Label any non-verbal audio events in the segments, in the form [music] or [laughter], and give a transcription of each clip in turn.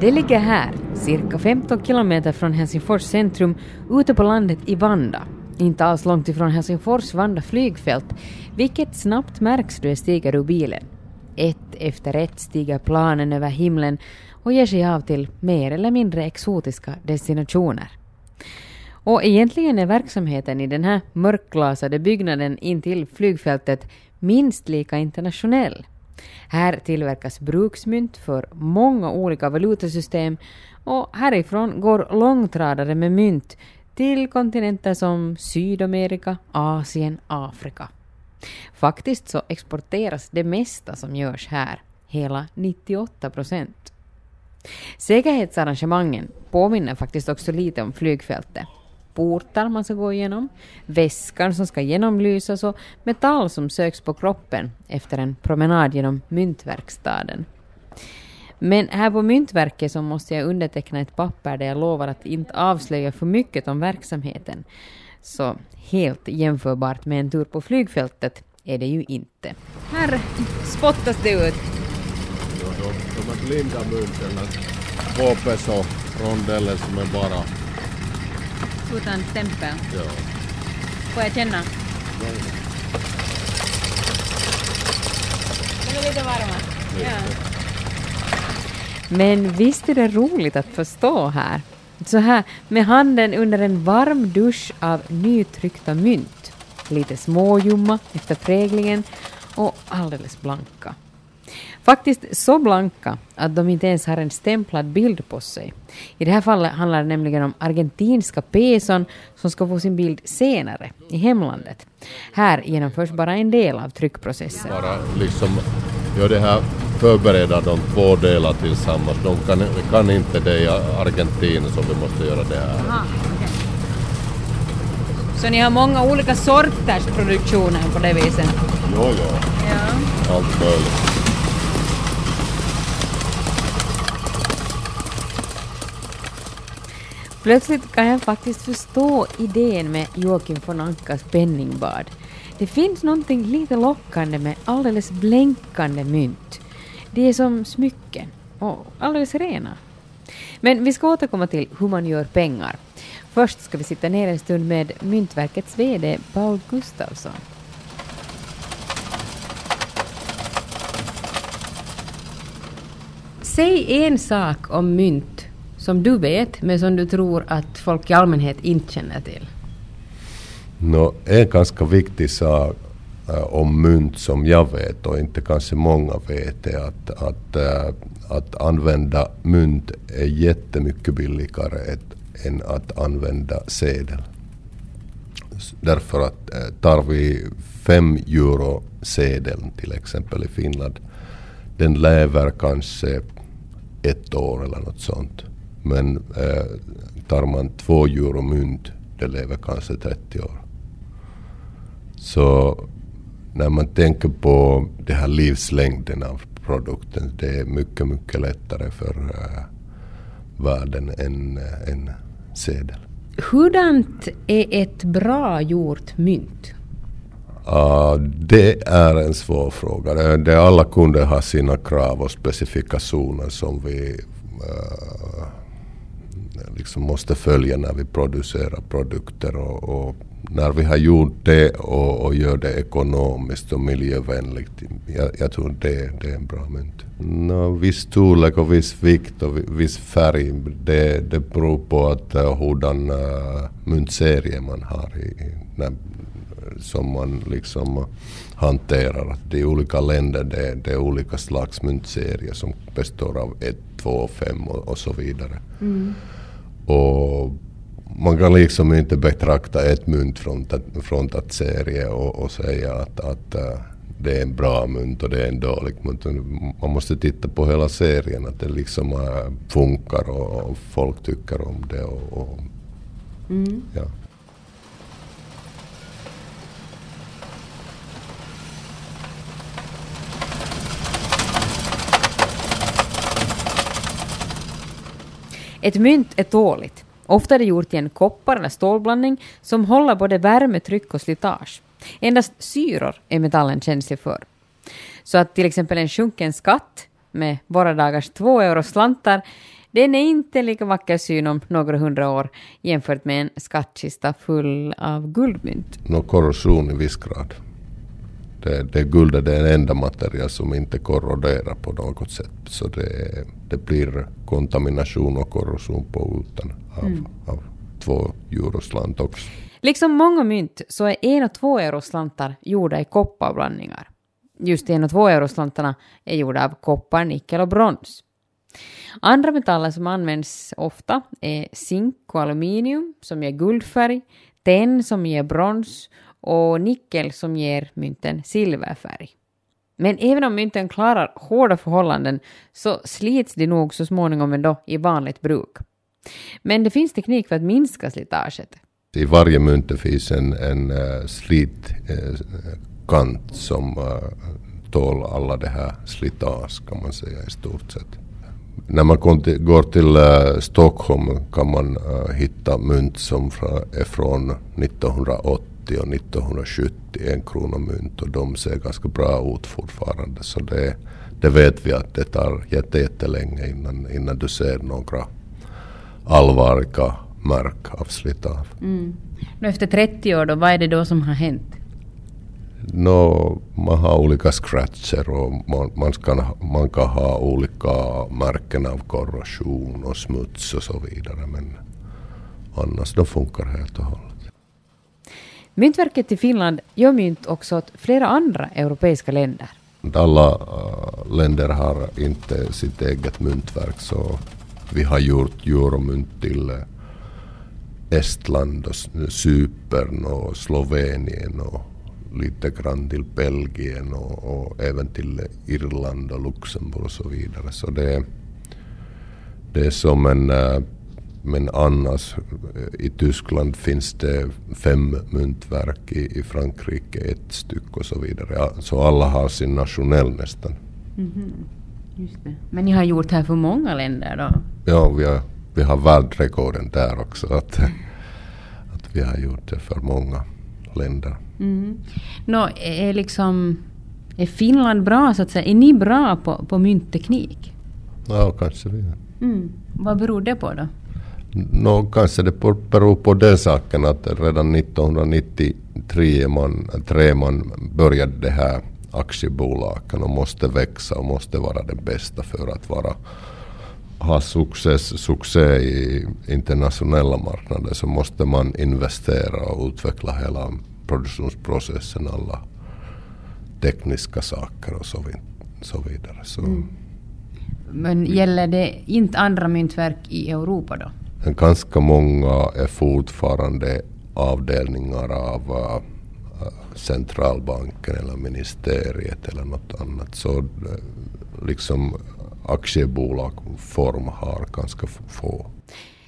Det ligger här, cirka 15 kilometer från Helsingfors centrum, ute på landet i Vanda. Inte alls långt ifrån Helsingfors Vanda flygfält, vilket snabbt märks då jag stiger ur bilen. Ett efter ett stiger planen över himlen och ger sig av till mer eller mindre exotiska destinationer. Och egentligen är verksamheten i den här mörkglasade byggnaden intill flygfältet minst lika internationell. Här tillverkas bruksmynt för många olika valutasystem och härifrån går långtradare med mynt till kontinenter som Sydamerika, Asien, Afrika. Faktiskt så exporteras det mesta som görs här, hela 98 procent. Säkerhetsarrangemangen påminner faktiskt också lite om flygfältet. Portar man ska gå igenom, väskan som ska genomlysas och metall som söks på kroppen efter en promenad genom myntverkstaden. Men här på Myntverket så måste jag underteckna ett papper där jag lovar att inte avslöja för mycket om verksamheten. Så helt jämförbart med en tur på flygfältet är det ju inte. Här spottas det ut. Ja, de, de är blinda mynten, två peso rondeller som är bara... Utan stämpel. Ja. Får jag känna? De är lite varma. Ja. Men visst är det roligt att få stå här. Så här med handen under en varm dusch av nytryckta mynt. Lite småljumma efter präglingen och alldeles blanka. Faktiskt så blanka att de inte ens har en stämplad bild på sig. I det här fallet handlar det nämligen om argentinska peson som ska få sin bild senare i hemlandet. Här genomförs bara en del av tryckprocessen. Bara liksom gör det här, förbereda de två delar tillsammans. De kan, kan inte det i Argentina så vi måste göra det här. Så ni har många olika sorters produktioner på det viset? Jo, jo, Ja. allt möjligt. Plötsligt kan jag faktiskt förstå idén med Joakim von Ankas penningbad. Det finns någonting lite lockande med alldeles blänkande mynt. Det är som smycken och alldeles rena. Men vi ska återkomma till hur man gör pengar. Först ska vi sitta ner en stund med Myntverkets VD Paul Gustafsson. Säg en sak om mynt som du vet men som du tror att folk i allmänhet inte känner till. Nå, en ganska viktig sak äh, om mynt som jag vet och inte kanske många vet är att, att, äh, att använda mynt är jättemycket billigare ett, än att använda sedel. Därför att äh, tar vi fem euro sedeln till exempel i Finland, den lever kanske ett år eller något sånt. Men äh, tar man två euro mynt, det lever kanske 30 år. Så när man tänker på den här livslängden av produkten, det är mycket, mycket lättare för uh, världen än en sedel. Hurdant är ett bra gjort mynt? Uh, det är en svår fråga. Det, det alla kunder har sina krav och specifikationer som vi uh, liksom måste följa när vi producerar produkter. Och, och när vi har gjort det och, och gör det ekonomiskt och miljövänligt, jag, jag tror det, det är en bra mynt. No, viss storlek och viss vikt och viss färg, det, det beror på att uh, hurdan uh, myntserie man har i, i, när, som man liksom hanterar. Att I olika länder det, det är olika slags myntserier som består av 1, 2, 5 och, och så vidare. Mm. Och man kan liksom inte betrakta ett mynt från, från serie och, och säga att, att äh, det är en bra mynt och det är en dålig mynt. Man måste titta på hela serien, att det liksom äh, funkar och, folk tycker om det. Och, och, ja. Ett mynt är tåligt. Ofta är det gjort i en koppar eller stålblandning som håller både värme, tryck och slitage. Endast syror är metallen känslig för. Så att till exempel en sjunken skatt med våra dagars två euro slantar Den är inte lika vacker syn om några hundra år jämfört med en skattkista full av guldmynt. Nå korrosion i viss grad. Det, det guldet är det enda material som inte korroderar på något sätt. Så det, det blir kontamination och korrosion på ytan av, mm. av två euroslant också. Liksom många mynt så är en och två euroslantar gjorda i kopparblandningar. Just en och två euroslantarna är gjorda av koppar, nickel och brons. Andra metaller som används ofta är zink och aluminium som ger guldfärg, tenn som ger brons och nickel som ger mynten silverfärg. Men även om mynten klarar hårda förhållanden så slits de nog så småningom ändå i vanligt bruk. Men det finns teknik för att minska slitaget. I varje mynt finns en, en eh, uh, slitkant eh, uh, som uh, tål alla det här slitage kan man säga i stort sett. När man till, går till uh, Stockholm kan man hitta mynt som är från 1980 och 1970, en krona mynt och de ser ganska bra ut fortfarande. Så det, det vet vi att det tar jättelänge innan, innan du ser några allvarliga märk av slitage. Mm. Efter 30 år då, vad är det då som har hänt? No, man har olika scratcher och man, man, kan, man kan ha olika märken av korrosion och smuts och så vidare. Men annars de funkar helt och hållet. Myntverket i Finland gör mynt också åt flera andra europeiska länder. Alla uh, länder har inte sitt eget myntverk så vi har gjort euromynt till äh, Estland och Cypern och Slovenien och lite grann till Belgien och, och, även till Irland och Luxemburg och så vidare. Så det, det är som en... Äh, men annars, eh, i Tyskland finns det fem myntverk, i, i Frankrike ett styck och så vidare. Så alla har sin nationell nästan. Mm -hmm. Men ni har gjort här för många länder då? Ja, vi har, vi har världsrekorden där också. Att, [laughs] att vi har gjort det för många länder. Mm. Nå, är, liksom, är Finland bra så att säga? Är ni bra på, på myntteknik? Ja, kanske det. Mm. Vad beror det på då? Nå, kanske det beror på den saken att redan 1993 man, tre man började det här aktiebolagen och måste växa och måste vara den bästa för att vara ha success, succé i internationella marknader så måste man investera och utveckla hela produktionsprocessen, alla tekniska saker och så, så vidare. Så. Mm. Men gäller det inte andra myntverk i Europa då? Ganska många är fortfarande avdelningar av uh, centralbanken eller ministeriet eller något annat. Så uh, liksom aktiebolagsform har ganska få.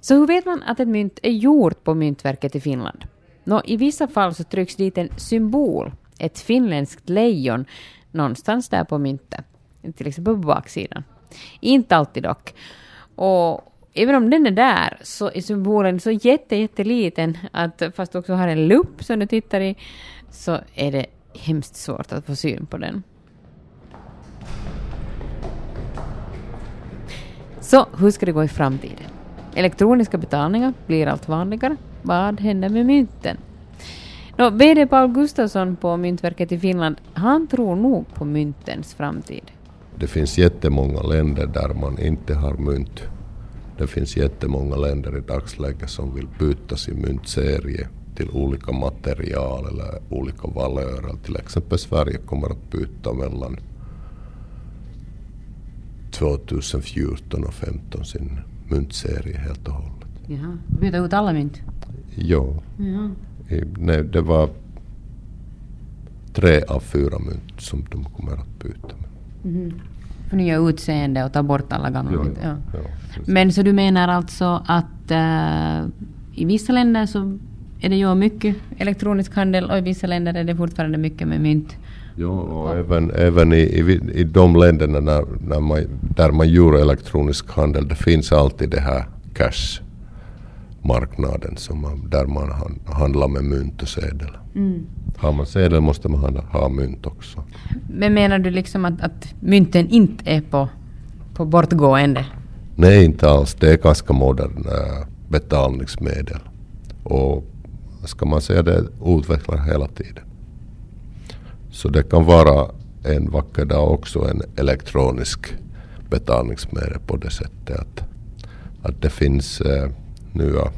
Så hur vet man att ett mynt är gjort på myntverket i Finland? Nå, I vissa fall så trycks dit en symbol, ett finländskt lejon, någonstans där på myntet. Till exempel på baksidan. Inte alltid dock. Och även om den är där så är symbolen så jätte, jätteliten att fast du också har en lupp som du tittar i så är det hemskt svårt att få syn på den. Så hur ska det gå i framtiden? Elektroniska betalningar blir allt vanligare. Vad händer med mynten? Nå, VD Paul Gustafsson på Myntverket i Finland, han tror nog på myntens framtid. Det finns jättemånga länder där man inte har mynt. Det finns jättemånga länder i dagsläget som vill byta sin myntserie till olika material eller olika valörer. Till exempel Sverige kommer att byta mellan 2014 och 2015 sin myntserie helt och hållet. Jaha. Byta ut alla mynt? Ja. Jaha. Nej, det var tre av fyra mynt som de kommer att byta med. Mm. Förnya utseende och ta bort alla gamla mynt? Ja. Ja, Men så du menar alltså att uh, i vissa länder så är det ju mycket elektronisk handel och i vissa länder är det fortfarande mycket med mynt? Ja, och även, även i, i, i de länderna när, när man, där man gör elektronisk handel, det finns alltid det här cash-marknaden som man, där man handlar med mynt och sedel. Mm. Har man sedel måste man ha mynt också. Men menar du liksom att, att mynten inte är på, på bortgående? Nej, inte alls. Det är ganska moderna betalningsmedel. Och ska man säga det utvecklar hela tiden. Så det kan vara en vacker dag också en elektronisk betalningsmedel på det sättet att, att det finns eh, nya,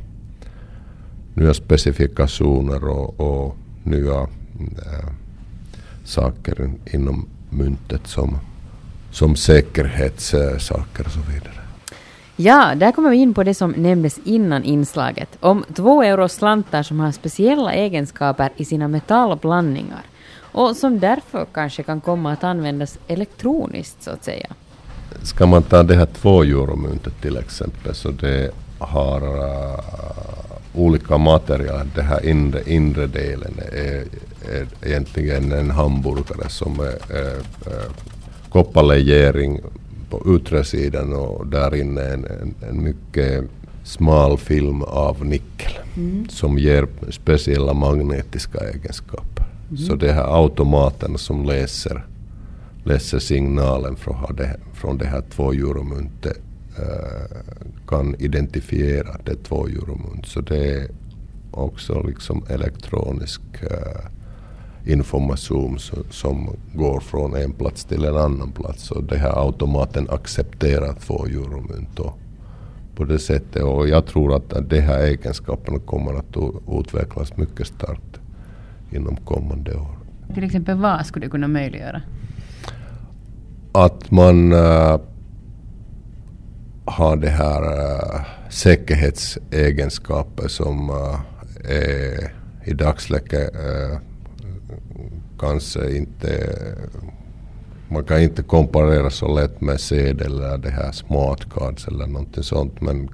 nya specifikationer och, och nya äh, saker inom myntet som, som säkerhetssaker och så vidare. Ja, där kommer vi in på det som nämndes innan inslaget, om två euro slantar som har speciella egenskaper i sina metallblandningar och som därför kanske kan komma att användas elektroniskt så att säga. Ska man ta det här två euromyntet till exempel så det har uh, olika material. Den här inre, inre delen är, är egentligen en hamburgare som är, är, är kopparlegering på yttre sidan och där inne en, en, en mycket smal film av nickel mm. som ger speciella magnetiska egenskaper. Mm. Så det här automaten som läser, läser signalen från det, från det här två euromyntet äh, kan identifiera det två euromynt. Så det är också liksom elektronisk äh, information som går från en plats till en annan plats. Och den här automaten accepterar två euromynt på det sättet. Och jag tror att de här egenskaperna kommer att utvecklas mycket starkt inom kommande år. Till exempel vad skulle det kunna möjliggöra? Att man äh, har det här äh, säkerhetsegenskaper som äh, är i dagsläget äh, kanske inte man kan inte komparera så lätt med sedel eller det här smart cards eller någonting sånt men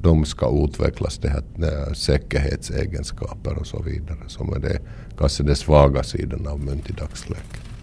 de ska utvecklas det här säkerhetsegenskaper och så vidare som är det kanske den svaga sidan av mynt i dagsläget.